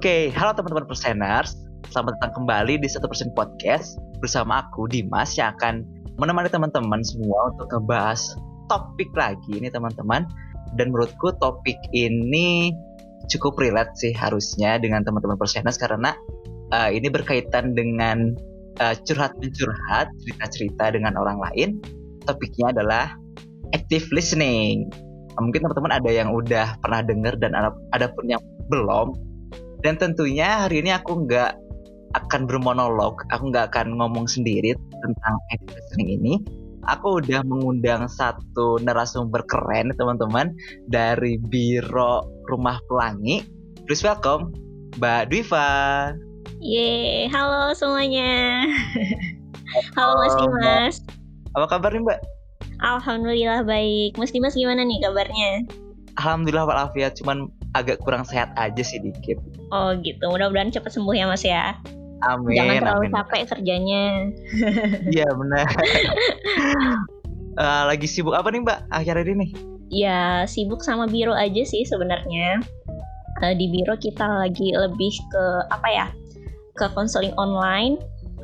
Oke, halo teman-teman perseners. Selamat datang kembali di satu persen podcast bersama aku Dimas yang akan menemani teman-teman semua untuk ngebahas topik lagi ini teman-teman. Dan menurutku topik ini cukup relate sih harusnya dengan teman-teman perseners karena uh, ini berkaitan dengan uh, curhat-mencurhat, cerita-cerita dengan orang lain. Topiknya adalah active listening. Mungkin teman-teman ada yang udah pernah dengar dan ada, ada pun yang belum dan tentunya hari ini aku nggak akan bermonolog, aku nggak akan ngomong sendiri tentang listening ini. Aku udah mengundang satu narasumber keren teman-teman dari Biro Rumah Pelangi. Please welcome Mbak Dwiva. Ye, halo semuanya. halo Mas Dimas. Apa kabar nih Mbak? Alhamdulillah baik. Mas Dimas gimana nih kabarnya? Alhamdulillah walafiat, cuman agak kurang sehat aja sih dikit. Oh gitu, mudah-mudahan cepat sembuh ya mas ya. Amin. Jangan terlalu amin. capek kerjanya. Iya benar. uh, lagi sibuk apa nih mbak akhir ini nih? Ya sibuk sama biro aja sih sebenarnya. Uh, di biro kita lagi lebih ke apa ya? Ke konseling online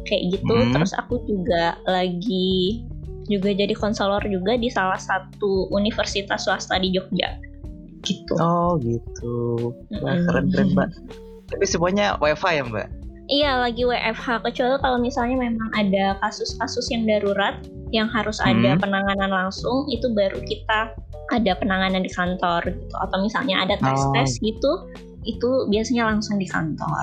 kayak gitu. Hmm. Terus aku juga lagi juga jadi konselor juga di salah satu universitas swasta di Jogja gitu. Oh gitu. Wah, keren keren mbak. Tapi semuanya WFH ya mbak? Iya lagi WFH kecuali kalau misalnya memang ada kasus-kasus yang darurat yang harus hmm. ada penanganan langsung itu baru kita ada penanganan di kantor gitu atau misalnya ada tes tes oh. gitu itu biasanya langsung di kantor.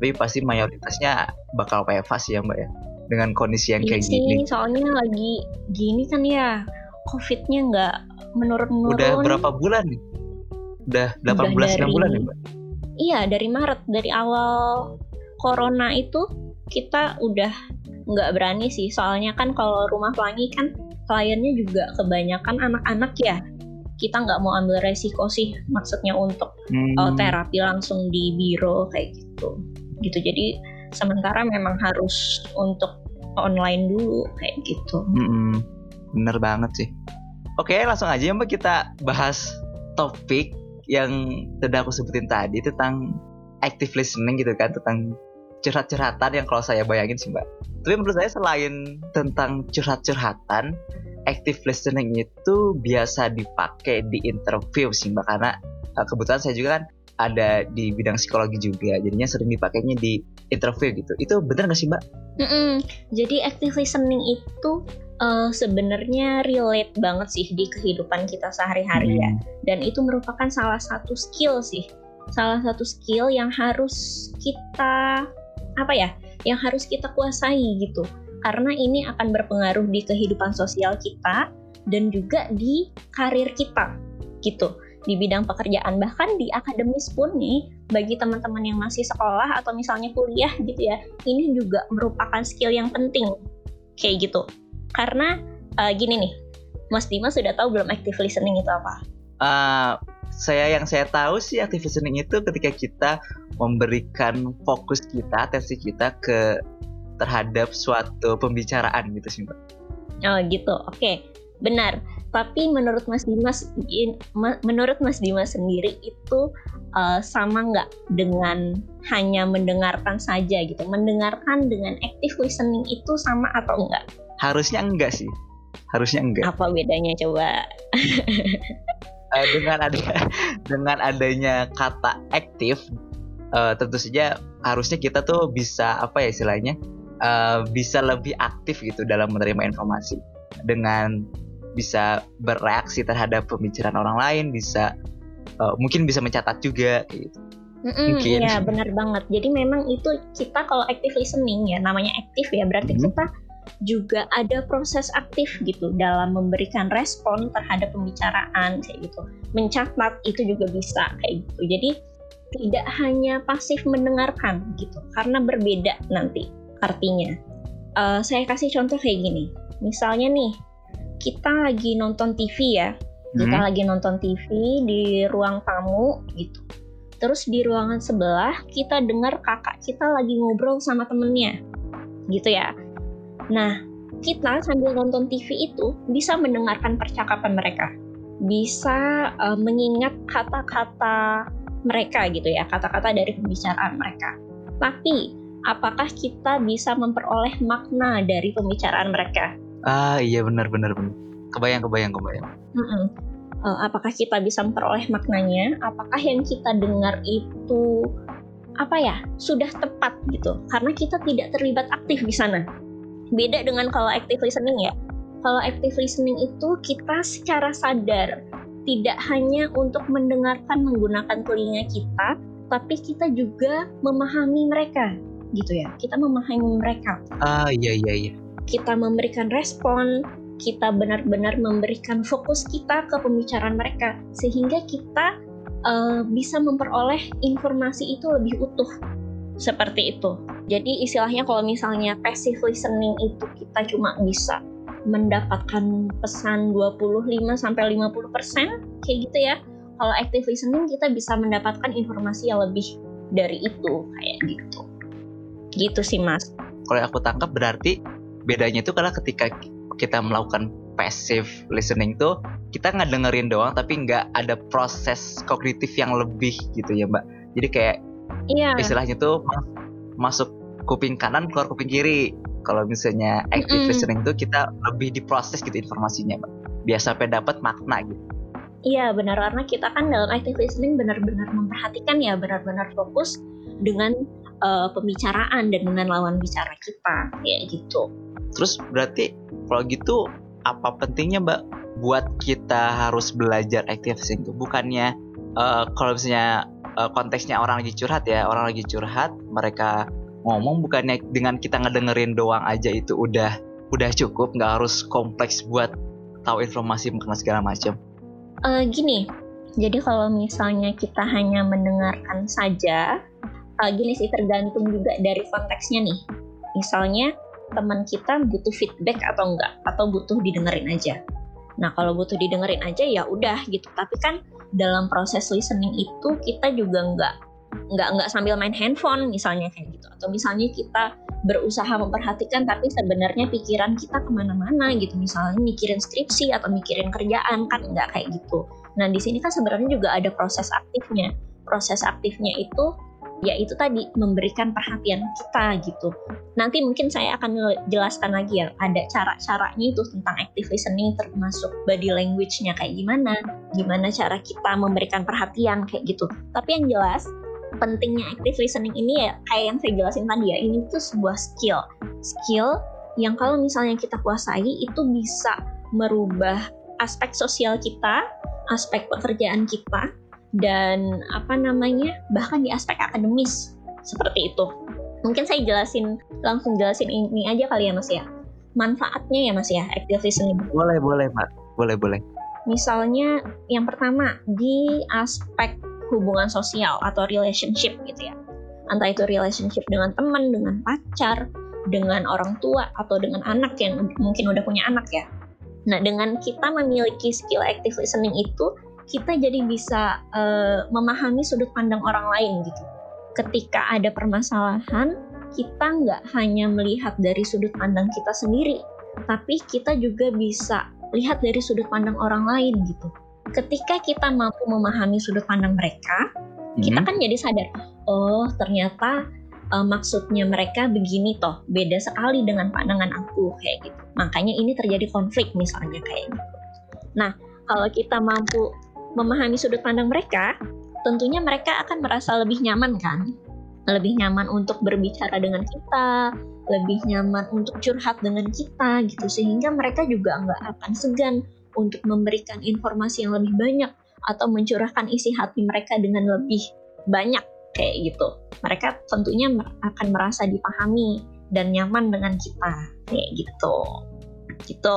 Tapi pasti mayoritasnya bakal WFH sih ya mbak ya dengan kondisi yang iya kayak gini. Soalnya lagi gini kan ya COVID-nya nggak menurun-menurun. Udah berapa bulan nih? Udah 18 bulan 9 bulan ya, Mbak? Iya, dari Maret, dari awal corona itu kita udah nggak berani sih. Soalnya kan kalau rumah pelangi kan kliennya juga kebanyakan anak-anak ya. Kita nggak mau ambil resiko sih, maksudnya untuk hmm. uh, terapi langsung di biro kayak gitu. Gitu. Jadi sementara memang harus untuk online dulu kayak gitu. Hmm, bener banget sih. Oke, langsung aja Mbak kita bahas topik yang sudah aku sebutin tadi tentang active listening gitu kan tentang curhat-curhatan yang kalau saya bayangin sih mbak tapi menurut saya selain tentang curhat-curhatan active listening itu biasa dipakai di interview sih mbak karena uh, kebetulan saya juga kan ada di bidang psikologi juga jadinya sering dipakainya di interview gitu itu benar nggak sih mbak? Mm -mm. Jadi active listening itu uh, sebenarnya relate banget sih di kehidupan kita sehari-hari ya. hmm. ya. Dan itu merupakan salah satu skill sih. Salah satu skill yang harus kita apa ya? Yang harus kita kuasai gitu. Karena ini akan berpengaruh di kehidupan sosial kita dan juga di karir kita gitu di bidang pekerjaan bahkan di akademis pun nih bagi teman-teman yang masih sekolah atau misalnya kuliah gitu ya ini juga merupakan skill yang penting kayak gitu karena uh, gini nih, Mas Dimas sudah tahu belum active listening itu apa? Uh, saya yang saya tahu sih active listening itu ketika kita memberikan fokus kita, atensi kita ke terhadap suatu pembicaraan gitu sih mbak. Oh gitu, oke, okay. benar. Tapi menurut Mas Dimas, in, ma, menurut Mas Dimas sendiri itu uh, sama nggak dengan hanya mendengarkan saja gitu? Mendengarkan dengan active listening itu sama atau enggak? Harusnya enggak sih. Harusnya enggak. Apa bedanya coba? Uh, dengan ada dengan adanya kata aktif uh, tentu saja harusnya kita tuh bisa apa ya istilahnya uh, bisa lebih aktif gitu dalam menerima informasi. Dengan bisa bereaksi terhadap pembicaraan orang lain bisa uh, mungkin bisa mencatat juga gitu. Mm-mm, mungkin. iya benar banget. Jadi memang itu kita kalau active listening ya namanya aktif ya berarti mm-hmm. kita juga ada proses aktif gitu dalam memberikan respon terhadap pembicaraan kayak gitu. Mencatat itu juga bisa kayak gitu. Jadi tidak hanya pasif mendengarkan gitu, karena berbeda nanti artinya. Uh, saya kasih contoh kayak gini. Misalnya nih, kita lagi nonton TV ya, kita hmm. lagi nonton TV di ruang tamu gitu. Terus di ruangan sebelah kita dengar kakak kita lagi ngobrol sama temennya, gitu ya. Nah, kita sambil nonton TV itu bisa mendengarkan percakapan mereka, bisa uh, mengingat kata-kata mereka gitu ya, kata-kata dari pembicaraan mereka. Tapi apakah kita bisa memperoleh makna dari pembicaraan mereka? Ah iya benar benar benar. Kebayang kebayang kebayang. Mm -mm. Uh, apakah kita bisa memperoleh maknanya? Apakah yang kita dengar itu apa ya sudah tepat gitu? Karena kita tidak terlibat aktif di sana. Beda dengan kalau active listening ya. Kalau active listening itu kita secara sadar tidak hanya untuk mendengarkan menggunakan telinga kita, tapi kita juga memahami mereka gitu ya. Kita memahami mereka. Ah iya iya iya kita memberikan respon, kita benar-benar memberikan fokus kita ke pembicaraan mereka, sehingga kita uh, bisa memperoleh informasi itu lebih utuh. Seperti itu. Jadi istilahnya kalau misalnya passive listening itu kita cuma bisa mendapatkan pesan 25 sampai 50% kayak gitu ya. Kalau active listening kita bisa mendapatkan informasi yang lebih dari itu kayak gitu. Gitu sih Mas. Kalau aku tangkap berarti bedanya itu karena ketika kita melakukan passive listening tuh kita nggak dengerin doang tapi nggak ada proses kognitif yang lebih gitu ya mbak jadi kayak iya. istilahnya tuh masuk kuping kanan keluar kuping kiri. Kalau misalnya active mm listening tuh kita lebih diproses gitu informasinya mbak. Biar sampai dapat makna gitu. Iya benar. Karena kita kan dalam active listening benar-benar memperhatikan ya benar-benar fokus dengan uh, pembicaraan dan dengan lawan bicara kita kayak gitu. Terus berarti kalau gitu apa pentingnya Mbak buat kita harus belajar active listening itu bukannya uh, kalau misalnya uh, konteksnya orang lagi curhat ya orang lagi curhat mereka ngomong bukannya dengan kita ngedengerin doang aja itu udah udah cukup nggak harus kompleks buat tahu informasi mengenai segala macam. Uh, gini, jadi kalau misalnya kita hanya mendengarkan saja, uh, gini sih tergantung juga dari konteksnya nih. Misalnya teman kita butuh feedback atau enggak atau butuh didengerin aja. Nah kalau butuh didengerin aja ya udah gitu. Tapi kan dalam proses listening itu kita juga enggak nggak nggak sambil main handphone misalnya kayak gitu. Atau misalnya kita berusaha memperhatikan tapi sebenarnya pikiran kita ke mana-mana gitu. Misalnya mikirin skripsi atau mikirin kerjaan kan nggak kayak gitu. Nah di sini kan sebenarnya juga ada proses aktifnya. Proses aktifnya itu yaitu tadi memberikan perhatian kita gitu. Nanti mungkin saya akan jelaskan lagi ya, ada cara-caranya itu tentang active listening termasuk body language-nya kayak gimana, gimana cara kita memberikan perhatian kayak gitu. Tapi yang jelas pentingnya active listening ini ya kayak yang saya jelasin tadi ya, ini tuh sebuah skill. Skill yang kalau misalnya kita kuasai itu bisa merubah aspek sosial kita, aspek pekerjaan kita, dan apa namanya bahkan di aspek akademis seperti itu. Mungkin saya jelasin langsung jelasin ini aja kali ya mas ya. Manfaatnya ya mas ya active listening. Boleh boleh mbak boleh boleh. Misalnya yang pertama di aspek hubungan sosial atau relationship gitu ya. Entah itu relationship dengan teman dengan pacar dengan orang tua atau dengan anak yang mungkin udah punya anak ya. Nah dengan kita memiliki skill active listening itu kita jadi bisa uh, memahami sudut pandang orang lain gitu. Ketika ada permasalahan, kita nggak hanya melihat dari sudut pandang kita sendiri, tapi kita juga bisa lihat dari sudut pandang orang lain gitu. Ketika kita mampu memahami sudut pandang mereka, hmm. kita kan jadi sadar, oh ternyata uh, maksudnya mereka begini toh, beda sekali dengan pandangan aku kayak gitu. Makanya ini terjadi konflik misalnya kayak gitu. Nah, kalau kita mampu memahami sudut pandang mereka, tentunya mereka akan merasa lebih nyaman kan? Lebih nyaman untuk berbicara dengan kita, lebih nyaman untuk curhat dengan kita gitu sehingga mereka juga nggak akan segan untuk memberikan informasi yang lebih banyak atau mencurahkan isi hati mereka dengan lebih banyak kayak gitu. Mereka tentunya akan merasa dipahami dan nyaman dengan kita kayak gitu gitu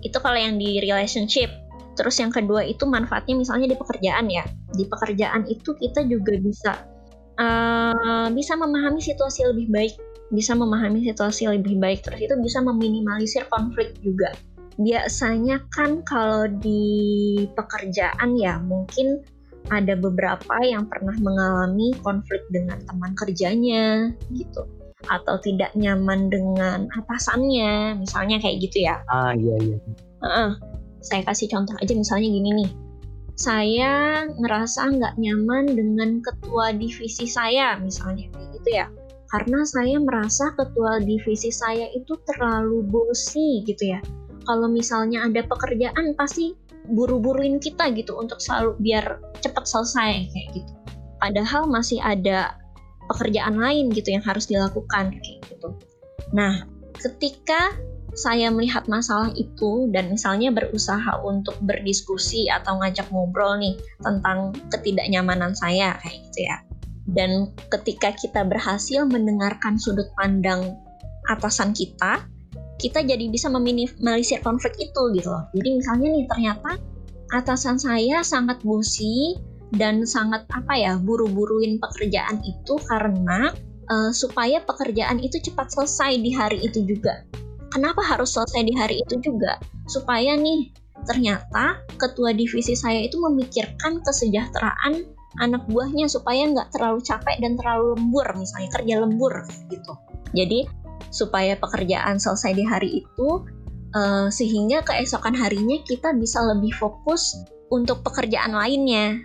itu kalau yang di relationship terus yang kedua itu manfaatnya misalnya di pekerjaan ya. Di pekerjaan itu kita juga bisa uh, bisa memahami situasi lebih baik bisa memahami situasi lebih baik. Terus itu bisa meminimalisir konflik juga. Biasanya kan kalau di pekerjaan ya mungkin ada beberapa yang pernah mengalami konflik dengan teman kerjanya gitu. Atau tidak nyaman dengan atasannya misalnya kayak gitu ya. Ah iya iya. Uh, saya kasih contoh aja misalnya gini nih saya ngerasa nggak nyaman dengan ketua divisi saya misalnya gitu ya karena saya merasa ketua divisi saya itu terlalu bosi gitu ya kalau misalnya ada pekerjaan pasti buru-buruin kita gitu untuk selalu biar cepat selesai kayak gitu. Padahal masih ada pekerjaan lain gitu yang harus dilakukan kayak gitu. Nah, ketika saya melihat masalah itu dan misalnya berusaha untuk berdiskusi atau ngajak ngobrol nih tentang ketidaknyamanan saya kayak gitu ya. Dan ketika kita berhasil mendengarkan sudut pandang atasan kita, kita jadi bisa meminimalisir konflik itu gitu loh. Jadi misalnya nih ternyata atasan saya sangat busi dan sangat apa ya buru-buruin pekerjaan itu karena uh, supaya pekerjaan itu cepat selesai di hari itu juga. Kenapa harus selesai di hari itu juga? Supaya nih ternyata ketua divisi saya itu memikirkan kesejahteraan anak buahnya supaya nggak terlalu capek dan terlalu lembur misalnya kerja lembur gitu. Jadi supaya pekerjaan selesai di hari itu uh, sehingga keesokan harinya kita bisa lebih fokus untuk pekerjaan lainnya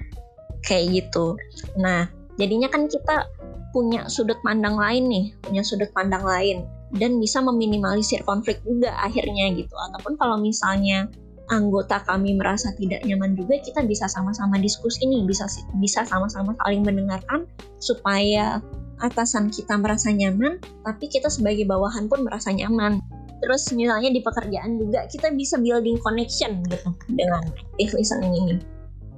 kayak gitu. Nah, jadinya kan kita punya sudut pandang lain nih, punya sudut pandang lain dan bisa meminimalisir konflik juga akhirnya gitu. Ataupun kalau misalnya anggota kami merasa tidak nyaman juga kita bisa sama-sama diskusi nih bisa bisa sama-sama saling mendengarkan supaya atasan kita merasa nyaman, tapi kita sebagai bawahan pun merasa nyaman. Terus misalnya di pekerjaan juga kita bisa building connection gitu dengan active listening ini.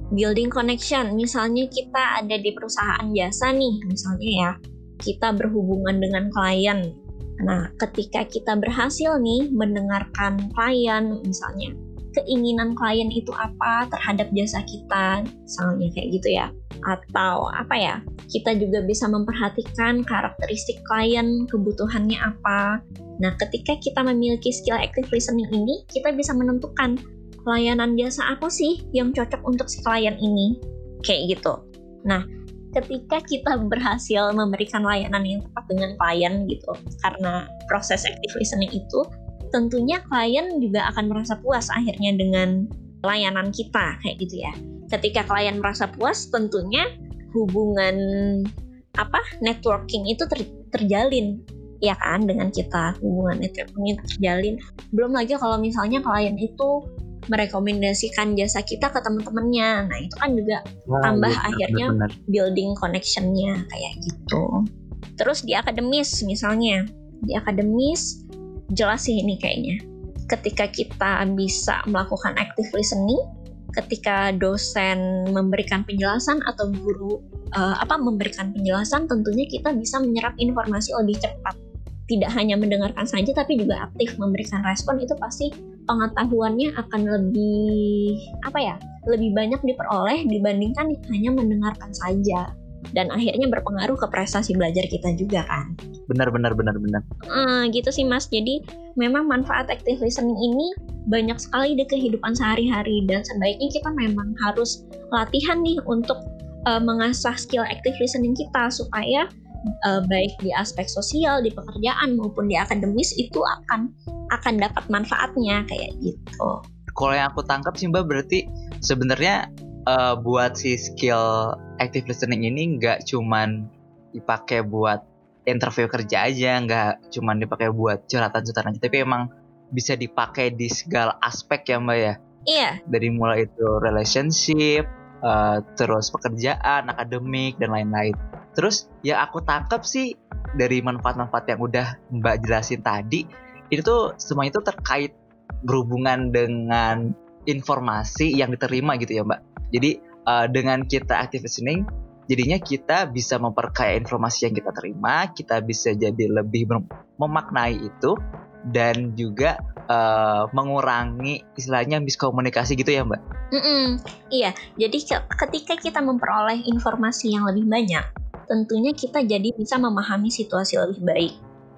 Building connection, misalnya kita ada di perusahaan jasa nih, misalnya ya, kita berhubungan dengan klien. Nah, ketika kita berhasil nih mendengarkan klien, misalnya keinginan klien itu apa terhadap jasa kita, misalnya kayak gitu ya. Atau apa ya, kita juga bisa memperhatikan karakteristik klien, kebutuhannya apa. Nah, ketika kita memiliki skill active listening ini, kita bisa menentukan layanan jasa apa sih yang cocok untuk si klien ini. Kayak gitu. Nah, ketika kita berhasil memberikan layanan yang tepat dengan klien gitu, karena proses active listening itu tentunya klien juga akan merasa puas akhirnya dengan layanan kita kayak gitu ya. Ketika klien merasa puas, tentunya hubungan apa networking itu ter, terjalin ya kan dengan kita hubungan networking terjalin. Belum lagi kalau misalnya klien itu merekomendasikan jasa kita ke teman-temannya. Nah, itu kan juga Wah, tambah iya, akhirnya benar, benar. building connectionnya kayak gitu. Terus di akademis misalnya, di akademis jelas sih ini kayaknya. Ketika kita bisa melakukan active listening, ketika dosen memberikan penjelasan atau guru uh, apa memberikan penjelasan, tentunya kita bisa menyerap informasi lebih cepat. Tidak hanya mendengarkan saja, tapi juga aktif memberikan respon itu pasti pengetahuannya akan lebih apa ya, lebih banyak diperoleh dibandingkan hanya mendengarkan saja dan akhirnya berpengaruh ke prestasi belajar kita juga kan. Benar benar benar benar. Hmm, gitu sih Mas. Jadi memang manfaat active listening ini banyak sekali di kehidupan sehari-hari dan sebaiknya kita memang harus latihan nih untuk uh, mengasah skill active listening kita supaya uh, baik di aspek sosial, di pekerjaan maupun di akademis itu akan akan dapat manfaatnya kayak gitu. Kalau yang aku tangkap sih Mbak berarti sebenarnya uh, buat si skill active listening ini nggak cuman dipakai buat interview kerja aja, nggak cuman dipakai buat curhatan-curhatan tapi emang bisa dipakai di segala aspek ya mbak ya. Iya. Dari mulai itu relationship, uh, terus pekerjaan, akademik dan lain-lain. Terus ya aku tangkap sih dari manfaat-manfaat yang udah mbak jelasin tadi, itu tuh semuanya itu terkait berhubungan dengan informasi yang diterima gitu ya mbak. Jadi uh, dengan kita active listening, jadinya kita bisa memperkaya informasi yang kita terima, kita bisa jadi lebih memaknai itu dan juga uh, mengurangi istilahnya miskomunikasi gitu ya mbak? Mm-mm, iya, jadi ketika kita memperoleh informasi yang lebih banyak, tentunya kita jadi bisa memahami situasi lebih baik,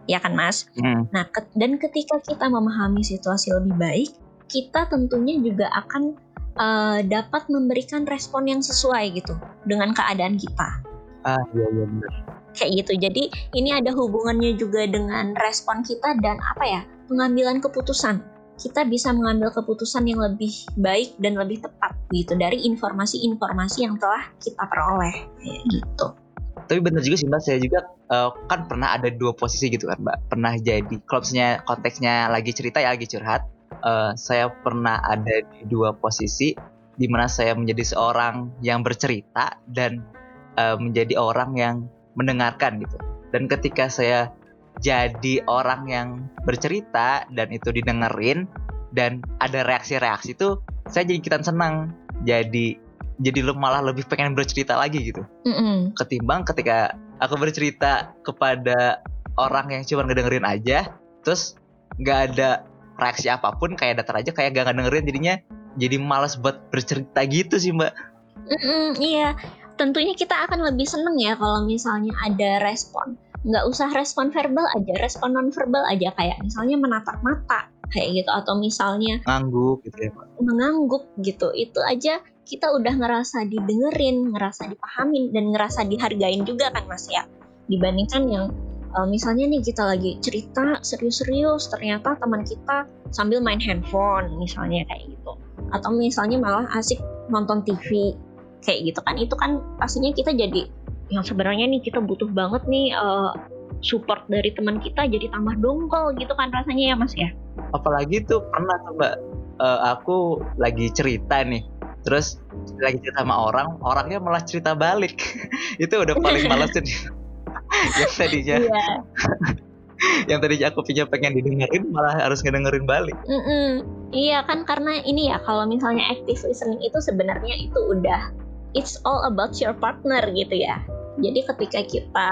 ya kan mas? Mm. Nah, ke- dan ketika kita memahami situasi lebih baik, kita tentunya juga akan uh, dapat memberikan respon yang sesuai gitu dengan keadaan kita. Ah iya iya benar. Kayak gitu. Jadi ini ada hubungannya juga dengan respon kita dan apa ya pengambilan keputusan. Kita bisa mengambil keputusan yang lebih baik dan lebih tepat gitu dari informasi-informasi yang telah kita peroleh kayak gitu. Tapi benar juga sih mbak, saya juga uh, kan pernah ada dua posisi gitu kan mbak. Pernah jadi kalau misalnya konteksnya lagi cerita ya lagi curhat. Uh, saya pernah ada di dua posisi di mana saya menjadi seorang yang bercerita dan uh, menjadi orang yang mendengarkan gitu. Dan ketika saya jadi orang yang bercerita dan itu didengerin dan ada reaksi-reaksi itu saya jadi kita senang. Jadi jadi lu malah lebih pengen bercerita lagi gitu. Mm -hmm. Ketimbang ketika aku bercerita kepada orang yang cuma ngedengerin aja, terus nggak ada reaksi apa pun kayak datar aja kayak gak ngedengerin jadinya jadi malas buat bercerita gitu sih mbak. Mm -mm, iya, tentunya kita akan lebih seneng ya kalau misalnya ada respon nggak usah respon verbal aja respon non verbal aja kayak misalnya menatap mata kayak gitu atau misalnya ngangguk gitu ya mengangguk gitu itu aja kita udah ngerasa didengerin ngerasa dipahamin dan ngerasa dihargain juga kan mas ya? Dibandingkan yang uh, misalnya nih kita lagi cerita serius-serius ternyata teman kita sambil main handphone misalnya kayak gitu. Atau misalnya malah asik nonton TV kayak gitu kan. Itu kan pastinya kita jadi yang sebenarnya nih kita butuh banget nih uh, support dari teman kita jadi tambah dongkol gitu kan rasanya ya mas ya? Apalagi tuh pernah tuh mbak uh, aku lagi cerita nih terus lagi cerita sama orang orangnya malah cerita balik itu udah paling males sih yang tadinya yeah. yang tadinya aku punya pengen didengerin malah harus ngedengerin balik mm -mm. iya kan karena ini ya kalau misalnya active listening itu sebenarnya itu udah it's all about your partner gitu ya. Jadi ketika kita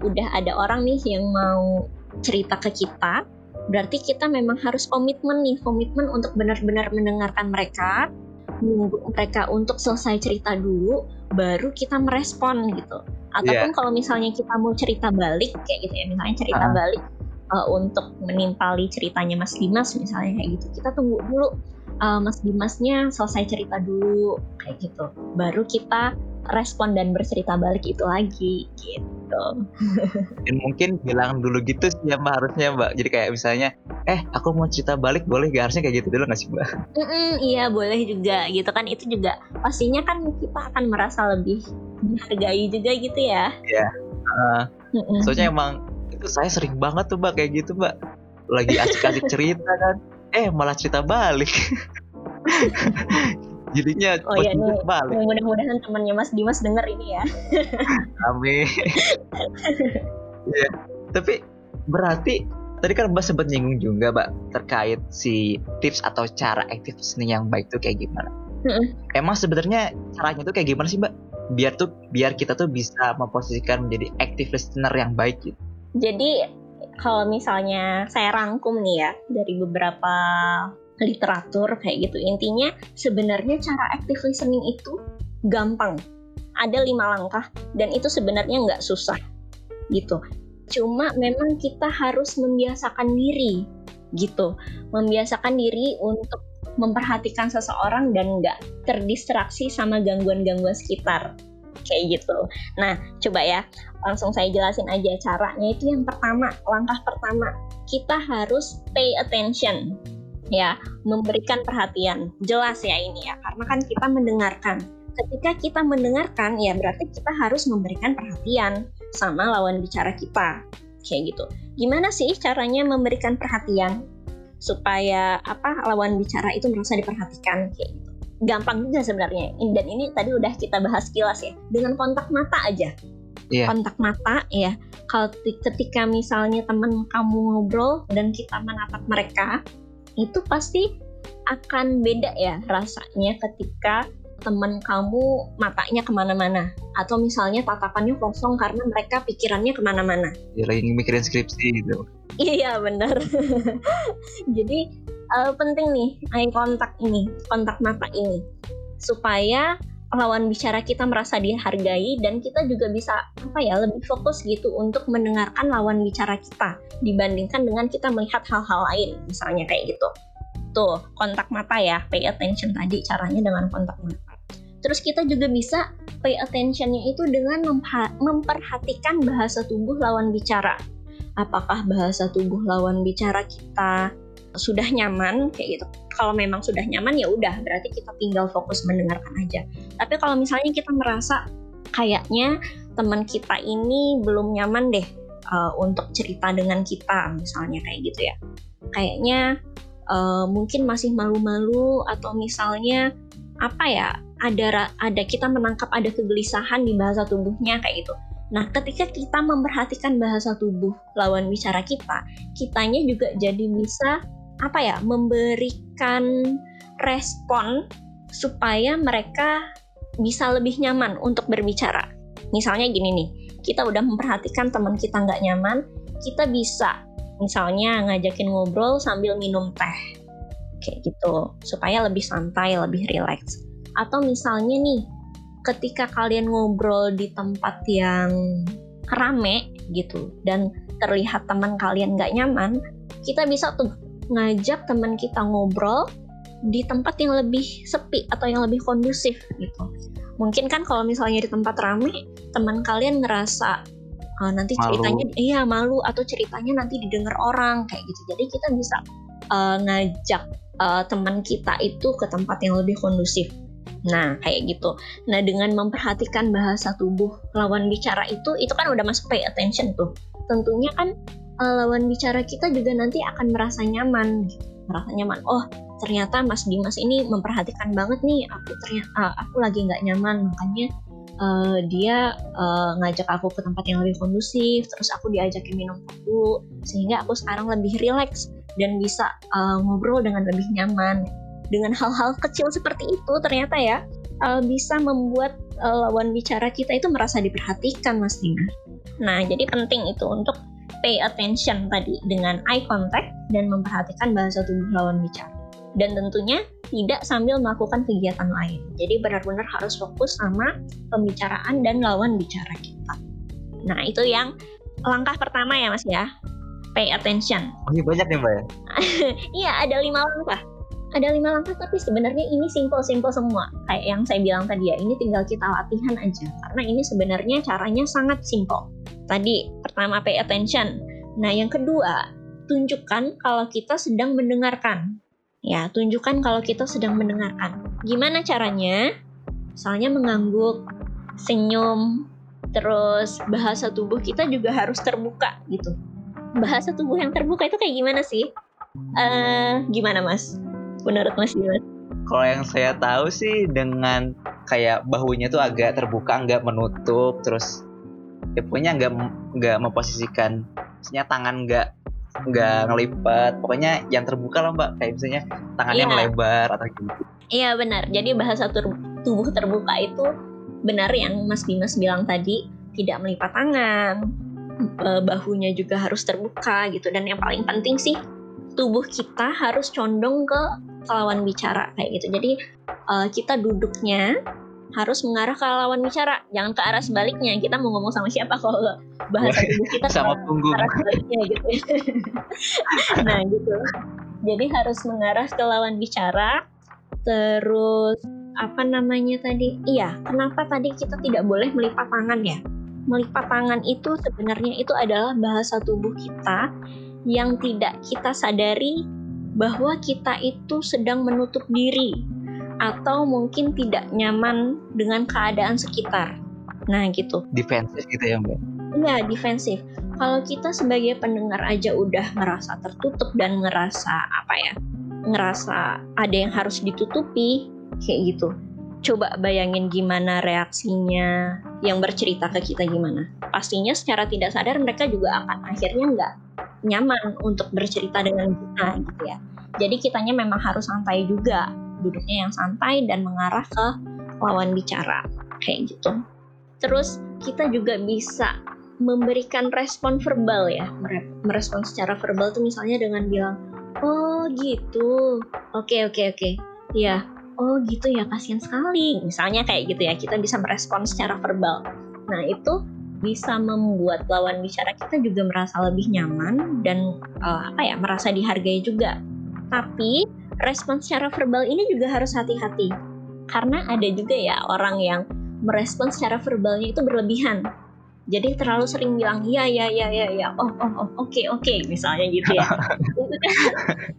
udah ada orang nih yang mau cerita ke kita, berarti kita memang harus komitmen nih, komitmen untuk benar-benar mendengarkan mereka, menunggu mereka untuk selesai cerita dulu, baru kita merespon gitu. Ataupun yeah. kalau misalnya kita mau cerita balik kayak gitu ya, misalnya cerita uh. balik uh, untuk menimpali ceritanya Mas Dimas misalnya kayak gitu, kita tunggu dulu uh, Mas Dimasnya selesai cerita dulu kayak gitu. Baru kita respon dan bercerita balik itu lagi gitu. Dan mungkin bilang dulu gitu sih ya mbak harusnya mbak. Jadi kayak misalnya eh aku mau cerita balik boleh gak harusnya kayak gitu dulu gak sih mbak? Mm -mm, iya boleh juga gitu kan. Itu juga pastinya kan kita akan merasa lebih dihargai juga gitu ya. Iya uh, mm -mm. soalnya emang itu saya sering banget tuh mbak kayak gitu mbak. Lagi asik-asik cerita kan eh malah cerita balik. Jadinya oh iya nih balik. mudah-mudahan temannya Mas Dimas denger ini ya. Amin. Ya tapi berarti tadi kan Mbak sempat nyinggung juga Mbak terkait si tips atau cara active listening yang baik tuh kayak gimana? Mm emang sebenarnya caranya tuh kayak gimana sih Mbak? Biar tuh biar kita tuh bisa memposisikan menjadi active listener yang baik gitu. Jadi kalau misalnya saya rangkum nih ya dari beberapa literatur kayak gitu intinya sebenarnya cara active listening itu gampang. Ada lima langkah dan itu sebenarnya nggak susah gitu. Cuma memang kita harus membiasakan diri gitu. Membiasakan diri untuk memperhatikan seseorang dan nggak terdistraksi sama gangguan-gangguan sekitar kayak gitu. Nah, coba ya, langsung saya jelasin aja caranya itu yang pertama, langkah pertama, kita harus pay attention. Ya, memberikan perhatian. Jelas ya ini ya, karena kan kita mendengarkan. Ketika kita mendengarkan, ya berarti kita harus memberikan perhatian sama lawan bicara kita. Kayak gitu. Gimana sih caranya memberikan perhatian supaya apa lawan bicara itu merasa diperhatikan kayak gitu gampang juga sebenarnya. Dan ini tadi udah kita bahas kilas ya. Dengan kontak mata aja. Yeah. kontak mata ya. Kalau ketika misalnya teman kamu ngobrol dan kita menatap mereka itu pasti akan beda ya rasanya ketika teman kamu matanya ke mana-mana. Atau misalnya tatapannya kosong karena mereka pikirannya ke mana-mana. Ya lagi mikirin skripsi gitu. Iya benar. Jadi uh, penting nih eye kontak ini, kontak mata ini, supaya lawan bicara kita merasa dihargai dan kita juga bisa apa ya lebih fokus gitu untuk mendengarkan lawan bicara kita dibandingkan dengan kita melihat hal-hal lain misalnya kayak gitu. Tuh kontak mata ya pay attention tadi caranya dengan kontak mata. Terus kita juga bisa pay attentionnya itu dengan memperhatikan bahasa tubuh lawan bicara. Apakah bahasa tubuh lawan bicara kita sudah nyaman kayak gitu. Kalau memang sudah nyaman ya udah berarti kita tinggal fokus mendengarkan aja. Tapi kalau misalnya kita merasa kayaknya teman kita ini belum nyaman deh uh, untuk cerita dengan kita misalnya kayak gitu ya. Kayaknya uh, mungkin masih malu-malu atau misalnya apa ya ada ada kita menangkap ada kegelisahan di bahasa tubuhnya kayak gitu. Nah, ketika kita memperhatikan bahasa tubuh lawan bicara kita, kitanya juga jadi bisa apa ya memberikan respon supaya mereka bisa lebih nyaman untuk berbicara. Misalnya gini nih, kita udah memperhatikan teman kita nggak nyaman, kita bisa misalnya ngajakin ngobrol sambil minum teh, kayak gitu, supaya lebih santai, lebih rileks. Atau misalnya nih, ketika kalian ngobrol di tempat yang rame gitu dan terlihat teman kalian nggak nyaman, kita bisa tuh ngajak teman kita ngobrol di tempat yang lebih sepi atau yang lebih kondusif gitu. Mungkin kan kalau misalnya di tempat rame, teman kalian ngerasa uh, nanti malu. ceritanya iya malu atau ceritanya nanti didengar orang kayak gitu. Jadi kita bisa uh, ngajak uh, teman kita itu ke tempat yang lebih kondusif. Nah, kayak gitu. Nah, dengan memperhatikan bahasa tubuh lawan bicara itu, itu kan udah masuk pay attention tuh. Tentunya kan uh, lawan bicara kita juga nanti akan merasa nyaman merasa nyaman. Oh ternyata Mas Dimas ini memperhatikan banget nih aku ternyata uh, aku lagi nggak nyaman. Makanya uh, dia uh, ngajak aku ke tempat yang lebih kondusif terus aku diajakin minum dulu sehingga aku sekarang lebih rileks dan bisa uh, ngobrol dengan lebih nyaman. Dengan hal-hal kecil seperti itu ternyata ya uh, bisa membuat uh, lawan bicara kita itu merasa diperhatikan Mas Dimas. Nah, jadi penting itu untuk pay attention tadi dengan eye contact dan memperhatikan bahasa tubuh lawan bicara. Dan tentunya tidak sambil melakukan kegiatan lain. Jadi benar-benar harus fokus sama pembicaraan dan lawan bicara kita. Nah, itu yang langkah pertama ya Mas ya. Pay attention. Oh, ini banyak nih Mbak ya? Iya, ada lima langkah. Ada lima langkah tapi sebenarnya ini simple-simple semua. Kayak yang saya bilang tadi ya, ini tinggal kita latihan aja. Karena ini sebenarnya caranya sangat simple Tadi pertama pay attention. Nah, yang kedua, tunjukkan kalau kita sedang mendengarkan. Ya, tunjukkan kalau kita sedang mendengarkan. Gimana caranya? Misalnya mengangguk, senyum, terus bahasa tubuh kita juga harus terbuka gitu. Bahasa tubuh yang terbuka itu kayak gimana sih? Uh, gimana mas? Menurut mas gimana? Kalau yang saya tahu sih dengan kayak bahunya tuh agak terbuka, nggak menutup, terus ya pokoknya nggak nggak memposisikan maksudnya tangan nggak nggak ngelipat. Pokoknya yang terbuka lah mbak. Kayak misalnya tangannya iya. melebar atau gitu iya benar. Jadi bahasa tubuh terbuka itu benar yang Mas Bimas bilang tadi tidak melipat tangan bahunya juga harus terbuka gitu. Dan yang paling penting sih tubuh kita harus condong ke lawan bicara kayak gitu. Jadi uh, kita duduknya harus mengarah ke lawan bicara, jangan ke arah sebaliknya. Kita mau ngomong sama siapa kalau bahasa tubuh kita sama punggung arah sebaliknya gitu. nah gitu. Jadi harus mengarah ke lawan bicara. Terus apa namanya tadi? Iya, kenapa tadi kita tidak boleh melipat tangan ya? Melipat tangan itu sebenarnya itu adalah bahasa tubuh kita yang tidak kita sadari bahwa kita itu sedang menutup diri atau mungkin tidak nyaman dengan keadaan sekitar. Nah, gitu. Defensif gitu ya, Mbak? Iya, defensif. Kalau kita sebagai pendengar aja udah merasa tertutup dan ngerasa apa ya? Ngerasa ada yang harus ditutupi kayak gitu. Coba bayangin gimana reaksinya yang bercerita ke kita gimana. Pastinya secara tidak sadar mereka juga akan akhirnya nggak nyaman untuk bercerita dengan kita gitu ya. Jadi kitanya memang harus santai juga duduknya yang santai dan mengarah ke lawan bicara. Kayak gitu. Terus kita juga bisa memberikan respon verbal ya. Merespon secara verbal tuh misalnya dengan bilang oh gitu. Oke oke oke. Ya oh gitu ya kasihan sekali. Misalnya kayak gitu ya kita bisa merespon secara verbal. Nah itu bisa membuat lawan bicara kita juga merasa lebih nyaman dan uh, apa ya merasa dihargai juga. Tapi respon secara verbal ini juga harus hati-hati karena ada juga ya orang yang merespon secara verbalnya itu berlebihan jadi terlalu sering bilang iya iya iya iya ya. oh oh oh oke okay, oke okay, misalnya gitu ya itu kan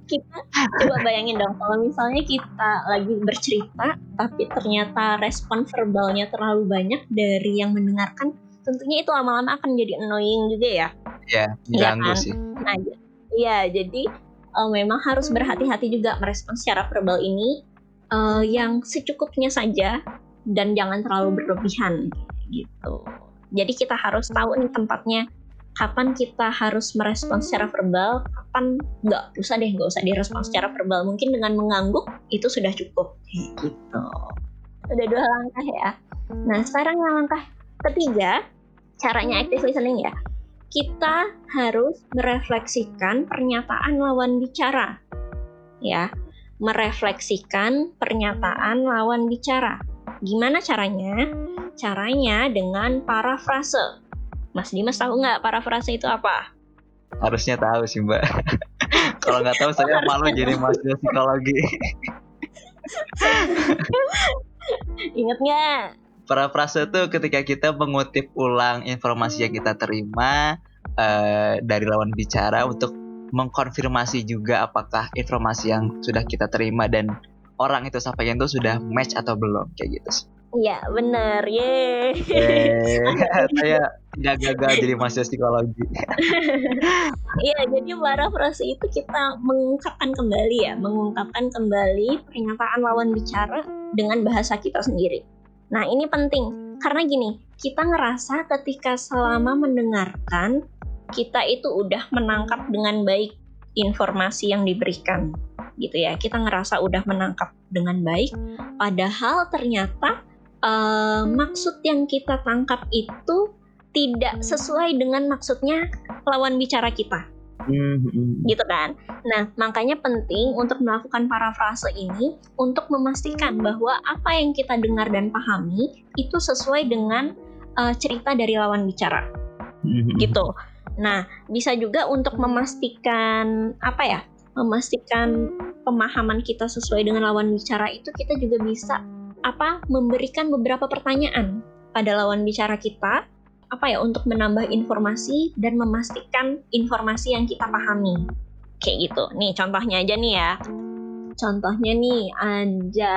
kita coba bayangin dong kalau misalnya kita lagi bercerita tapi ternyata respon verbalnya terlalu banyak dari yang mendengarkan tentunya itu lama-lama akan jadi annoying juga ya iya ya kan? sih nah iya jadi uh, memang harus berhati-hati juga merespon secara verbal ini uh, yang secukupnya saja dan jangan terlalu berlebihan gitu jadi kita harus tahu nih tempatnya kapan kita harus merespon secara verbal, kapan nggak usah deh, nggak usah direspon secara verbal. Mungkin dengan mengangguk itu sudah cukup. Gitu. Udah dua langkah ya. Nah sekarang yang langkah ketiga, caranya active listening ya. Kita harus merefleksikan pernyataan lawan bicara. Ya, merefleksikan pernyataan lawan bicara. Gimana caranya? Caranya dengan parafrase. Mas Dimas tahu nggak parafrase itu apa? Harusnya tahu sih Mbak. Kalau nggak tahu saya malu jadi mahasiswa psikologi. Ingat nggak? Parafrase itu ketika kita mengutip ulang informasi yang kita terima uh, dari lawan bicara untuk mengkonfirmasi juga apakah informasi yang sudah kita terima dan orang itu sampaikan itu sudah match atau belum kayak gitu. Iya bener, ye. saya tidak gagal jadi mahasiswa psikologi. Iya, jadi parafrase itu kita mengungkapkan kembali ya, mengungkapkan kembali pernyataan lawan bicara dengan bahasa kita sendiri. Nah ini penting. Karena gini, kita ngerasa ketika selama mendengarkan kita itu udah menangkap dengan baik informasi yang diberikan gitu ya. Kita ngerasa udah menangkap dengan baik padahal ternyata uh, maksud yang kita tangkap itu tidak sesuai dengan maksudnya lawan bicara kita mm-hmm. gitu kan nah makanya penting untuk melakukan parafrase ini untuk memastikan bahwa apa yang kita dengar dan pahami itu sesuai dengan uh, cerita dari lawan bicara mm-hmm. gitu Nah, bisa juga untuk memastikan apa ya? Memastikan pemahaman kita sesuai dengan lawan bicara itu kita juga bisa apa? Memberikan beberapa pertanyaan pada lawan bicara kita apa ya untuk menambah informasi dan memastikan informasi yang kita pahami. Kayak gitu. Nih contohnya aja nih ya. Contohnya nih ada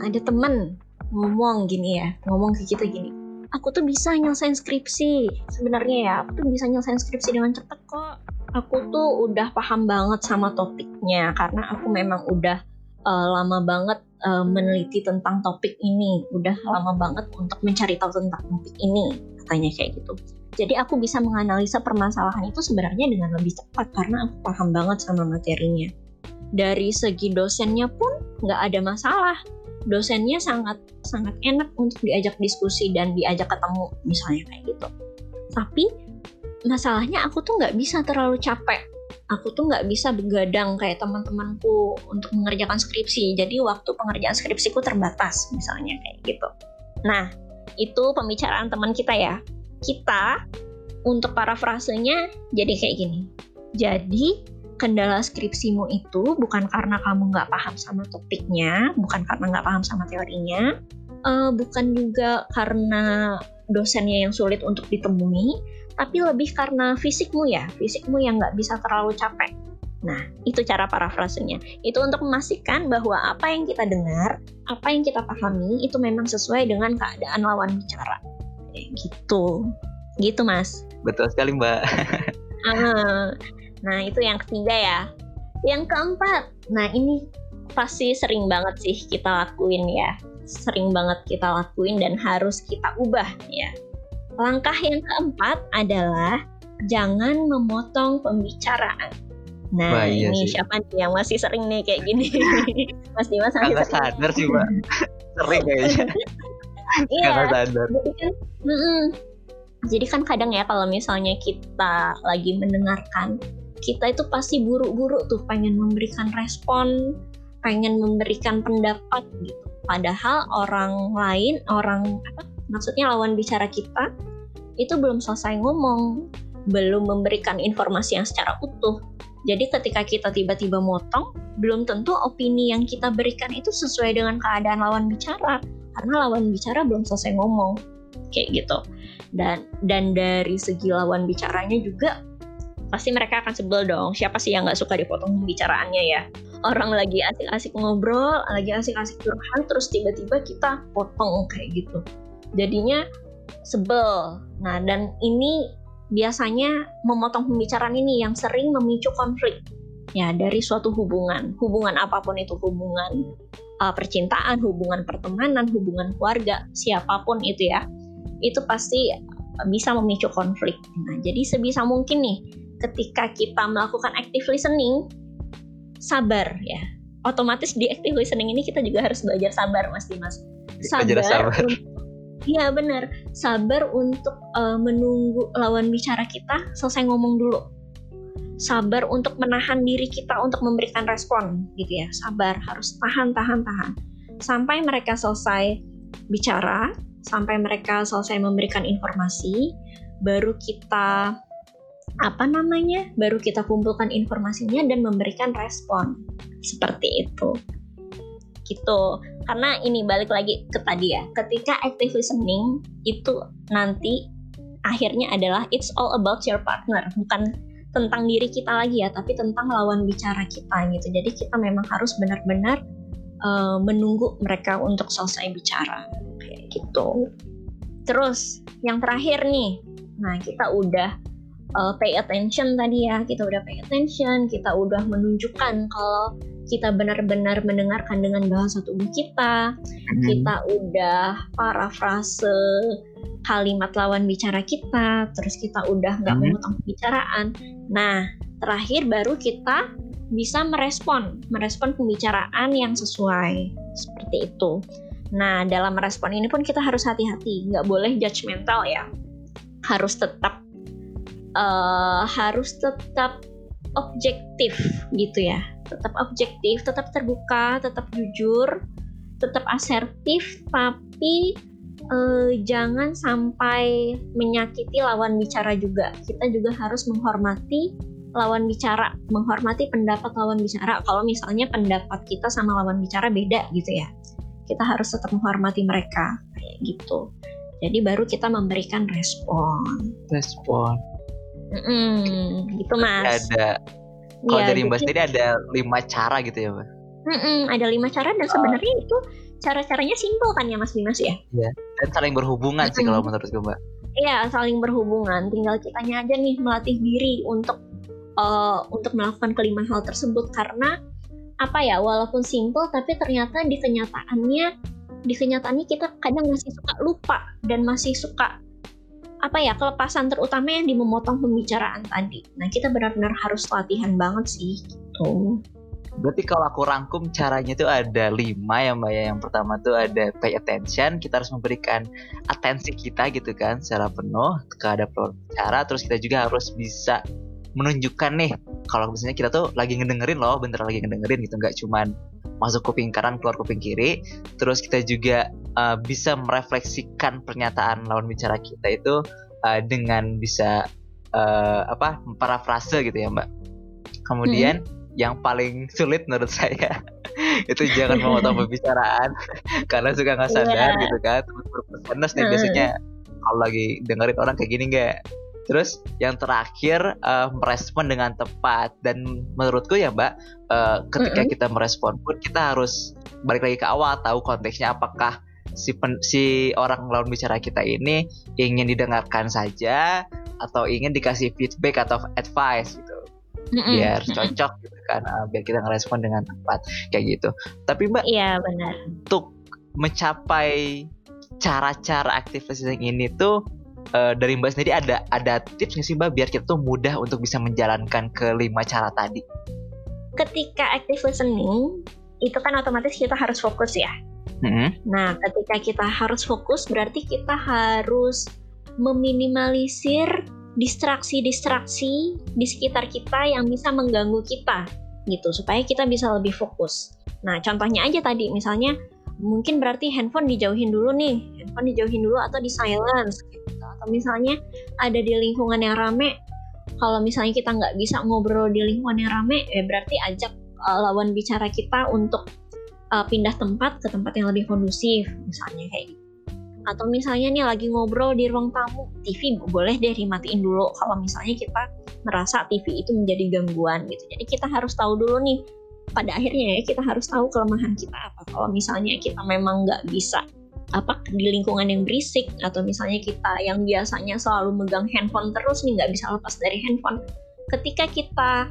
ada temen ngomong gini ya, ngomong ke kita gini aku tuh bisa nyelesain skripsi sebenarnya ya aku tuh bisa nyelesain skripsi dengan cepet kok aku tuh udah paham banget sama topiknya karena aku memang udah uh, lama banget uh, meneliti tentang topik ini udah lama banget untuk mencari tahu tentang topik ini katanya kayak gitu. Jadi aku bisa menganalisa permasalahan itu sebenarnya dengan lebih cepat karena aku paham banget sama materinya. Dari segi dosennya pun nggak ada masalah. Dosennya sangat sangat enak untuk diajak diskusi dan diajak ketemu misalnya kayak gitu. Tapi masalahnya aku tuh nggak bisa terlalu capek. Aku tuh nggak bisa begadang kayak teman-temanku untuk mengerjakan skripsi. Jadi waktu pengerjaan skripsiku terbatas misalnya kayak gitu. Nah itu pembicaraan teman kita ya. Kita untuk parafrasenya jadi kayak gini. Jadi kendala skripsimu itu bukan karena kamu nggak paham sama topiknya, bukan karena nggak paham sama teorinya, uh, bukan juga karena dosennya yang sulit untuk ditemui, tapi lebih karena fisikmu ya, fisikmu yang nggak bisa terlalu capek. Nah, itu cara parafrasenya. Itu untuk memastikan bahwa apa yang kita dengar, apa yang kita pahami, itu memang sesuai dengan keadaan lawan bicara. Gitu. Gitu, Mas. Betul sekali, Mbak. uh, Nah, itu yang ketiga ya. Yang keempat, nah ini pasti sering banget sih kita lakuin ya. Sering banget kita lakuin dan harus kita ubah ya. Langkah yang keempat adalah jangan memotong pembicaraan. Nah, Wah, iya ini sih. siapa nih yang masih sering nih kayak gini? Mas Dimas masih sering. sadar sih, Mbak. sering kayaknya. iya. Karena sadar. Jadi kan, mm -mm, Jadi kan kadang ya kalau misalnya kita lagi mendengarkan, kita itu pasti buru-buru tuh pengen memberikan respon, pengen memberikan pendapat gitu. Padahal orang lain, orang apa? Maksudnya lawan bicara kita itu belum selesai ngomong, belum memberikan informasi yang secara utuh. Jadi ketika kita tiba-tiba motong, belum tentu opini yang kita berikan itu sesuai dengan keadaan lawan bicara. Karena lawan bicara belum selesai ngomong. Kayak gitu. Dan dan dari segi lawan bicaranya juga pasti mereka akan sebel dong. Siapa sih yang nggak suka dipotong pembicaraannya ya? Orang lagi asik-asik ngobrol lagi asik-asik curhat terus tiba-tiba kita potong kayak gitu. Jadinya sebel. Nah dan ini biasanya memotong pembicaraan ini yang sering memicu konflik ya dari suatu hubungan hubungan apa pun itu hubungan uh, percintaan hubungan pertemanan hubungan keluarga siapa pun itu ya itu pasti bisa memicu konflik. Nah, jadi sebisa mungkin nih ketika kita melakukan active listening sabar ya. Otomatis di active listening ini kita juga harus belajar sabar Mas Dimas. Sabar. sabar. Iya benar, sabar untuk uh, menunggu lawan bicara kita selesai ngomong dulu. Sabar untuk menahan diri kita untuk memberikan respon gitu ya. Sabar, harus tahan, tahan, tahan. Sampai mereka selesai bicara, sampai mereka selesai memberikan informasi, baru kita apa namanya? Baru kita kumpulkan informasinya dan memberikan respon. Seperti itu. Gitu. Karena ini balik lagi ke tadi ya. Ketika active listening itu nanti akhirnya adalah it's all about your partner, bukan tentang diri kita lagi ya, tapi tentang lawan bicara kita gitu. Jadi kita memang harus benar-benar uh, menunggu mereka untuk selesai bicara kayak gitu. Terus yang terakhir nih, nah kita udah uh, pay attention tadi ya, kita udah pay attention, kita udah menunjukkan kalau kita benar-benar mendengarkan dengan bahasa tubuh kita, hmm. kita udah parafrase kalimat lawan bicara kita, terus kita udah nggak hmm. memotong pembicaraan. Nah, terakhir baru kita bisa merespon, merespon pembicaraan yang sesuai seperti itu. Nah, dalam merespon ini pun kita harus hati-hati, nggak boleh judgmental ya. Harus tetap uh, harus tetap objektif gitu ya. Tetap objektif, tetap terbuka, tetap jujur, tetap asertif, tapi uh, jangan sampai menyakiti lawan bicara juga. Kita juga harus menghormati lawan bicara, menghormati pendapat lawan bicara. Kalau misalnya pendapat kita sama lawan bicara beda gitu ya, kita harus tetap menghormati mereka kayak gitu. Jadi baru kita memberikan respon. Respon. Mm-mm, gitu mas. Ada. Kalau ya, dari Mbak sendiri ada lima cara gitu ya Mbak? Mm-mm, ada lima cara dan sebenarnya oh. itu cara-caranya simpel kan ya Mas Dimas ya? Iya. Dan saling berhubungan mm-hmm. sih kalau menurut gue Mbak. Iya, saling berhubungan. Tinggal kitanya aja nih melatih diri untuk uh, untuk melakukan kelima hal tersebut karena apa ya walaupun simple tapi ternyata di kenyataannya di kenyataannya kita kadang masih suka lupa dan masih suka apa ya kelepasan terutama yang di memotong pembicaraan tadi. Nah kita benar-benar harus latihan banget sih gitu. Berarti kalau aku rangkum caranya itu ada lima ya mbak ya. Yang pertama tuh ada pay attention, kita harus memberikan atensi kita gitu kan secara penuh kepada pembicara. Terus kita juga harus bisa menunjukkan nih kalau misalnya kita tuh lagi ngedengerin loh bener lagi ngedengerin gitu nggak cuman masuk kuping kanan keluar kuping kiri terus kita juga uh, bisa merefleksikan pernyataan lawan bicara kita itu uh, dengan bisa uh, apa parafrase gitu ya mbak kemudian hmm. yang paling sulit menurut saya itu jangan memotong pembicaraan karena suka nggak sadar yeah. gitu kan terus nih hmm. biasanya kalau lagi dengerin orang kayak gini nggak Terus yang terakhir uh, merespon dengan tepat dan menurutku ya Mbak, uh, ketika mm -hmm. kita merespon pun kita harus balik lagi ke awal tahu konteksnya apakah si pen, si orang lawan bicara kita ini ingin didengarkan saja atau ingin dikasih feedback atau advice gitu. Mm -hmm. biar cocok gitu kan uh, biar kita ngerespon dengan tepat kayak gitu. Tapi Mbak, iya benar. Untuk mencapai cara-cara aktivitas yang ini tuh uh, dari Mbak sendiri ada ada tips nggak sih Mbak biar kita tuh mudah untuk bisa menjalankan kelima cara tadi? Ketika active listening itu kan otomatis kita harus fokus ya. Mm-hmm. Nah, ketika kita harus fokus berarti kita harus meminimalisir distraksi-distraksi di sekitar kita yang bisa mengganggu kita gitu supaya kita bisa lebih fokus. Nah, contohnya aja tadi misalnya mungkin berarti handphone dijauhin dulu nih, handphone dijauhin dulu atau di silence gitu. Atau misalnya ada di lingkungan yang rame, kalau misalnya kita nggak bisa ngobrol di lingkungan yang rame, ya berarti ajak uh, lawan bicara kita untuk uh, pindah tempat ke tempat yang lebih kondusif, misalnya kayak gitu. Atau misalnya nih lagi ngobrol di ruang tamu TV boleh deh dimatiin dulu kalau misalnya kita merasa TV itu menjadi gangguan gitu. Jadi kita harus tahu dulu nih pada akhirnya ya kita harus tahu kelemahan kita apa. Kalau misalnya kita memang nggak bisa apa di lingkungan yang berisik atau misalnya kita yang biasanya selalu megang handphone terus nih nggak bisa lepas dari handphone. Ketika kita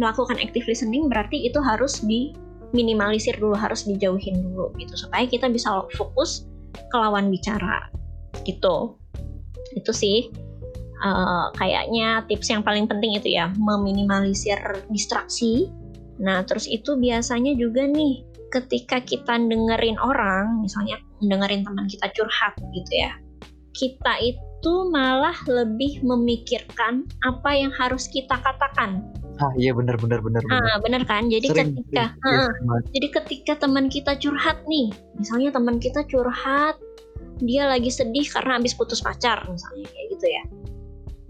melakukan active listening berarti itu harus diminimalisir dulu harus dijauhin dulu gitu. Supaya kita bisa fokus ke lawan bicara gitu. Itu sih uh, kayaknya tips yang paling penting itu ya meminimalisir distraksi. Nah terus itu biasanya juga nih ketika kita dengerin orang misalnya dengerin teman kita curhat gitu ya kita itu malah lebih memikirkan apa yang harus kita katakan Ah iya benar benar benar. Ah benar kan. Jadi Sering, ketika, uh, jadi ketika teman kita curhat nih, misalnya teman kita curhat, dia lagi sedih karena habis putus pacar misalnya kayak gitu ya.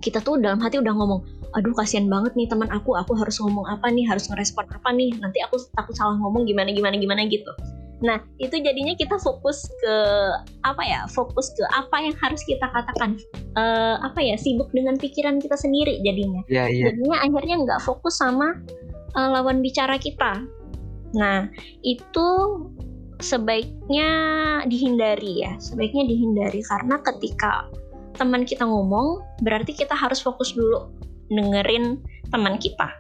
Kita tuh dalam hati udah ngomong, aduh kasihan banget nih teman aku, aku harus ngomong apa nih, harus ngerespon apa nih, nanti aku takut salah ngomong gimana gimana gimana gitu. Nah, itu jadinya kita fokus ke apa ya? Fokus ke apa yang harus kita katakan. Uh, apa ya? Sibuk dengan pikiran kita sendiri jadinya. Yeah, yeah. Jadinya akhirnya nggak fokus sama uh, lawan bicara kita. Nah, itu sebaiknya dihindari ya. Sebaiknya dihindari karena ketika teman kita ngomong, berarti kita harus fokus dulu dengerin teman kita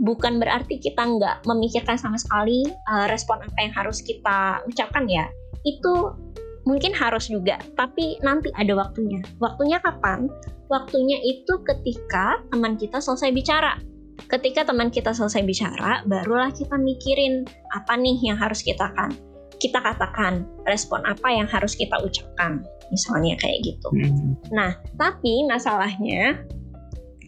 bukan berarti kita nggak memikirkan sama sekali uh, respon apa yang harus kita ucapkan ya. Itu mungkin harus juga tapi nanti ada waktunya. Waktunya kapan? Waktunya itu ketika teman kita selesai bicara. Ketika teman kita selesai bicara barulah kita mikirin apa nih yang harus kita kan kita katakan respon apa yang harus kita ucapkan misalnya kayak gitu. Hmm. nah tapi masalahnya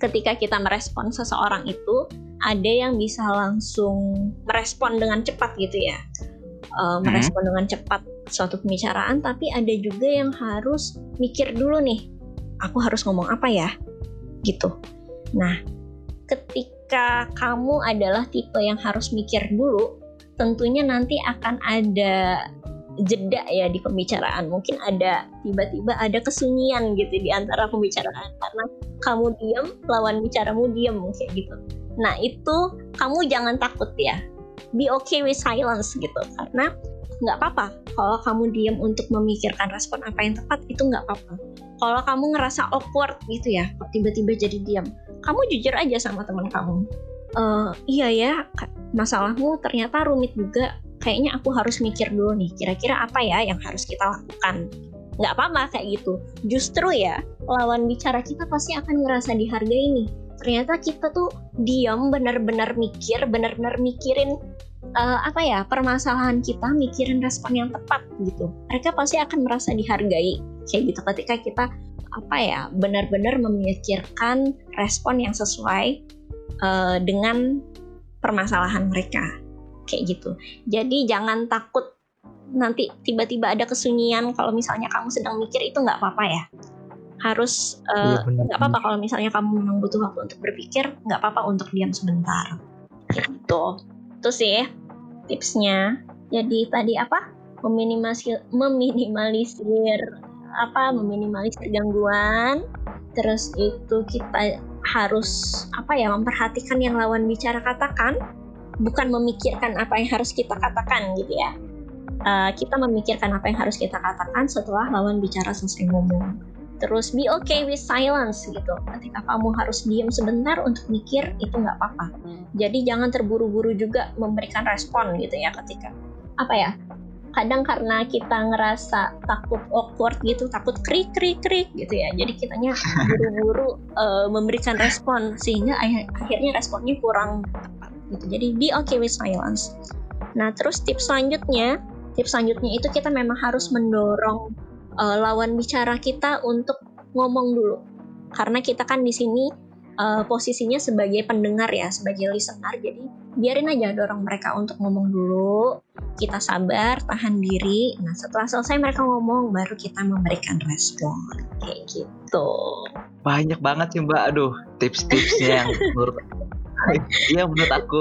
ketika kita merespon seseorang itu ada yang bisa langsung merespon dengan cepat gitu ya. Uh, merespon hmm. dengan cepat suatu pembicaraan tapi ada juga yang harus mikir dulu nih aku harus ngomong apa ya? gitu. Nah ketika kamu adalah tipe yang harus mikir dulu tentunya nanti akan ada jeda ya di pembicaraan. Mungkin ada tiba-tiba ada kesunyian gitu di antara pembicaraan. Karena kamu diam lawan bicaramu diam kayak gitu. Nah itu kamu jangan takut ya. Be okay with silence gitu. Karena nggak apa-apa. Kalau kamu diam untuk memikirkan respon apa yang tepat itu nggak apa-apa. Kalau kamu ngerasa awkward gitu ya tiba-tiba jadi diam kamu jujur aja sama teman kamu. Uh, iya ya masalahmu ternyata rumit juga kayaknya aku harus mikir dulu nih kira-kira apa ya yang harus kita lakukan? Nggak apa-apa kayak gitu. Justru ya lawan bicara kita pasti akan ngerasa dihargai nih. Ternyata kita tuh diam benar-benar mikir benar-benar mikirin uh, apa ya permasalahan kita mikirin respon yang tepat gitu. Mereka pasti akan merasa dihargai. Kayak gitu ketika kita apa ya benar-benar memikirkan respon yang sesuai uh, dengan permasalahan mereka kayak gitu. Jadi jangan takut nanti tiba-tiba ada kesunyian kalau misalnya kamu sedang mikir itu nggak apa-apa ya. Harus eh, nggak uh, apa-apa kalau misalnya kamu memang butuh waktu untuk berpikir nggak apa-apa untuk diam sebentar. Gitu. Itu sih tipsnya. Jadi tadi apa? Meminimalisir meminimalisir apa? Meminimalisir gangguan. Terus itu kita harus apa ya memperhatikan yang lawan bicara katakan bukan memikirkan apa yang harus kita katakan gitu ya. Uh, kita memikirkan apa yang harus kita katakan setelah lawan bicara selesai ngomong. Terus be okay with silence gitu. Ketika kamu harus diam sebentar untuk mikir itu nggak apa-apa. Jadi jangan terburu-buru juga memberikan respon gitu ya ketika apa ya kadang karena kita ngerasa takut awkward gitu takut krik krik krik gitu ya jadi kitanya buru-buru uh, memberikan respon sehingga akhirnya responnya kurang gitu. Jadi be okay with silence. Nah terus tips selanjutnya tips selanjutnya itu kita memang harus mendorong uh, lawan bicara kita untuk ngomong dulu. Karena kita kan di sini uh, posisinya sebagai pendengar ya sebagai listener. Jadi biarin aja dorong mereka untuk ngomong dulu. Kita sabar tahan diri. Nah setelah selesai mereka ngomong baru kita memberikan respon. Kayak gitu. Banyak banget sih mbak. Aduh tips-tipsnya yang menurut iya menurut aku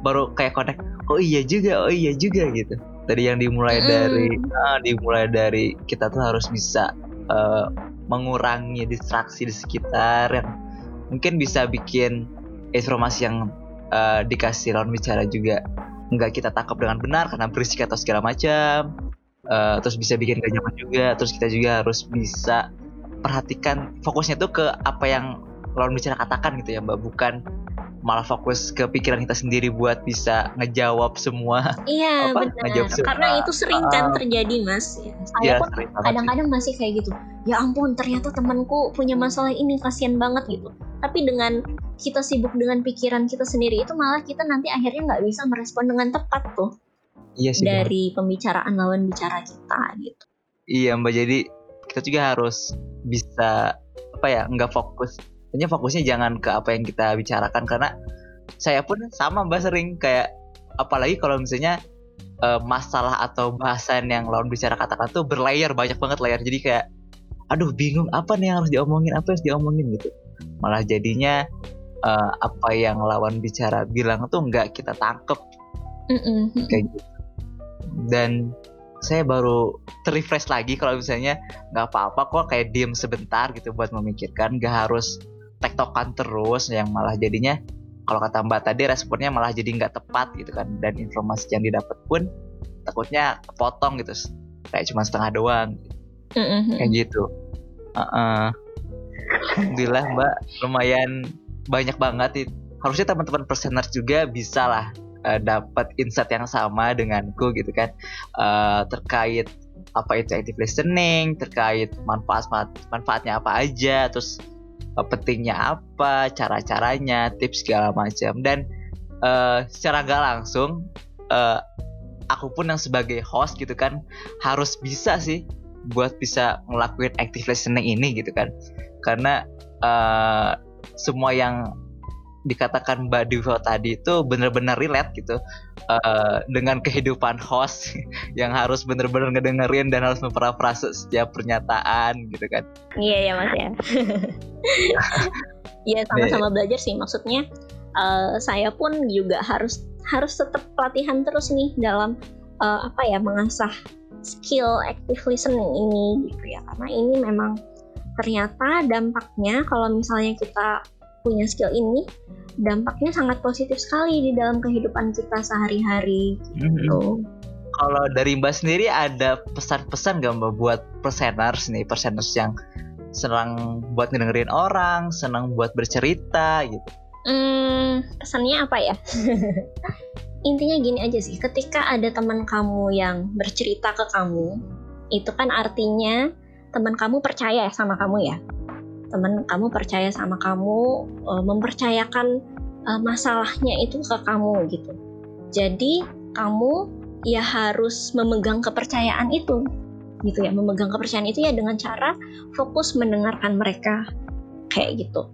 baru kayak connect oh iya juga oh iya juga gitu. Tadi yang dimulai mm. dari ah, dimulai dari kita tuh harus bisa uh, mengurangi distraksi di sekitar yang mungkin bisa bikin informasi yang uh, dikasih lawan bicara juga nggak kita tangkap dengan benar karena berisik atau segala macam. Uh, terus bisa bikin gak nyaman juga terus kita juga harus bisa perhatikan fokusnya tuh ke apa yang lawan bicara katakan gitu ya mbak. Bukan malah fokus ke pikiran kita sendiri buat bisa ngejawab semua. Iya benar. Karena itu sering kan uh, terjadi mas. Ya, saya ya, pun kadang-kadang masih kayak gitu. Ya ampun ternyata temanku punya masalah ini kasihan banget gitu tapi dengan kita sibuk dengan pikiran kita sendiri itu malah kita nanti akhirnya nggak bisa merespon dengan tepat tuh iya sih, dari mbak. pembicaraan lawan bicara kita gitu iya mbak jadi kita juga harus bisa apa ya nggak fokus hanya fokusnya jangan ke apa yang kita bicarakan karena saya pun sama mbak sering kayak apalagi kalau misalnya uh, masalah atau bahasan yang lawan bicara katakan tuh berlayar banyak banget layar. Jadi kayak aduh bingung apa nih yang harus diomongin apa yang harus diomongin? Gitu. Malah jadinya uh, apa yang lawan bicara bilang tuh nggak kita tangkep. Kayak gitu. Dan saya baru terrefresh lagi kalau misalnya nggak apa-apa kok kayak diem sebentar gitu buat memikirkan nggak harus tektokan terus yang malah jadinya kalau kata mbak tadi responnya malah jadi nggak tepat gitu kan dan informasi yang didapat pun takutnya kepotong gitu kayak cuma setengah doang mm-hmm. kayak gitu uh -uh. Alhamdulillah Mbak lumayan banyak banget itu. Harusnya teman-teman perseners juga bisa lah uh, dapat insight yang sama denganku gitu kan uh, terkait apa itu active listening, terkait manfaat manfaatnya apa aja, terus pentingnya apa, cara-caranya, tips segala macam. Dan uh, secara nggak langsung uh, aku pun yang sebagai host gitu kan harus bisa sih buat bisa ngelakuin active listening ini gitu kan. Karena uh, semua yang dikatakan Mbak Diva tadi itu benar-benar relate gitu uh, dengan kehidupan host yang harus benar-benar ngedengerin dan harus memparafrase setiap pernyataan gitu kan. Iya ya Mas ya. Iya sama-sama belajar sih maksudnya uh, saya pun juga harus harus tetap pelatihan terus nih dalam uh, apa ya mengasah skill active listening ini gitu ya karena ini memang ternyata dampaknya kalau misalnya kita punya skill ini dampaknya sangat positif sekali di dalam kehidupan kita sehari-hari gitu. Mm-hmm. Kalau dari Mbak sendiri ada pesan-pesan gak Mbak buat perseners nih, perseners yang senang buat ngedengerin orang, senang buat bercerita gitu? Hmm, pesannya apa ya? Intinya gini aja sih, ketika ada teman kamu yang bercerita ke kamu, itu kan artinya teman kamu percaya sama kamu ya teman kamu percaya sama kamu uh, mempercayakan uh, masalahnya itu ke kamu gitu. Jadi kamu ya harus memegang kepercayaan itu gitu ya. Memegang kepercayaan itu ya dengan cara fokus mendengarkan mereka kayak gitu.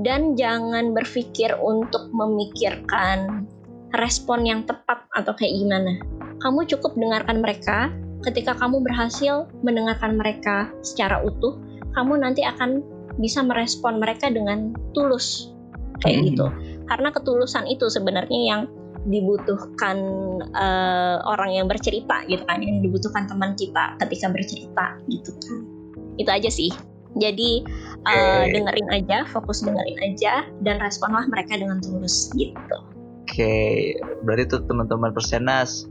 Dan jangan berpikir untuk memikirkan respon yang tepat atau kayak gimana. Kamu cukup dengarkan mereka. Ketika kamu berhasil mendengarkan mereka secara utuh, kamu nanti akan bisa merespon mereka dengan tulus kayak hmm. gitu. Karena ketulusan itu sebenarnya yang dibutuhkan uh, orang yang bercerita gitu kan, yang dibutuhkan teman kita ketika bercerita gitu kan. Itu aja sih. Jadi uh, dengerin aja, fokus dengerin aja, dan responlah mereka dengan tulus gitu. Oke, okay. berarti tuh teman-teman persenas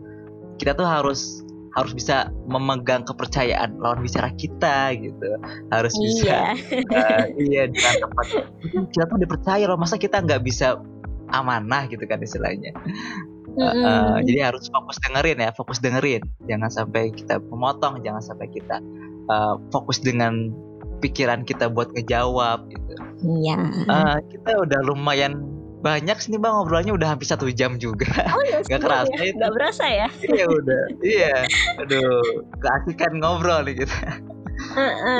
kita tuh harus harus bisa memegang kepercayaan lawan bicara kita gitu. Harus iya. bisa. Uh, iya dengan tepat kita tuh dipercaya loh masa kita nggak bisa amanah gitu kan istilahnya. Uh, uh, jadi harus fokus dengerin ya fokus dengerin. Jangan sampai kita memotong jangan sampai kita uh, fokus dengan pikiran kita buat ngejawab gitu. Iya. Uh, kita udah lumayan banyak sih bang ngobrolnya udah hampir satu jam juga oh, nggak kerasa ya? nggak berasa ya iya udah iya aduh keasikan ngobrol nih kita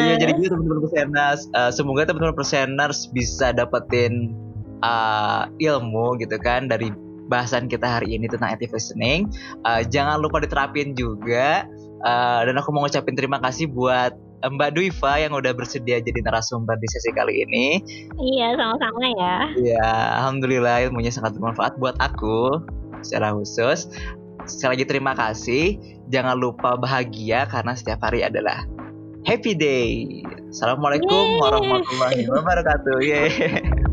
Iya jadi gitu teman-teman perseners. Uh, semoga teman-teman perseners bisa dapetin uh, ilmu gitu kan dari bahasan kita hari ini tentang active listening. Uh, jangan lupa diterapin juga. Uh, dan aku mau ngucapin terima kasih buat Mbak Duiva yang udah bersedia jadi narasumber di sesi kali ini. Iya, sama-sama ya. Iya, alhamdulillah ilmunya sangat bermanfaat buat aku secara khusus. Sekali lagi terima kasih. Jangan lupa bahagia karena setiap hari adalah happy day. Assalamualaikum warahmatullahi wabarakatuh. Yeay.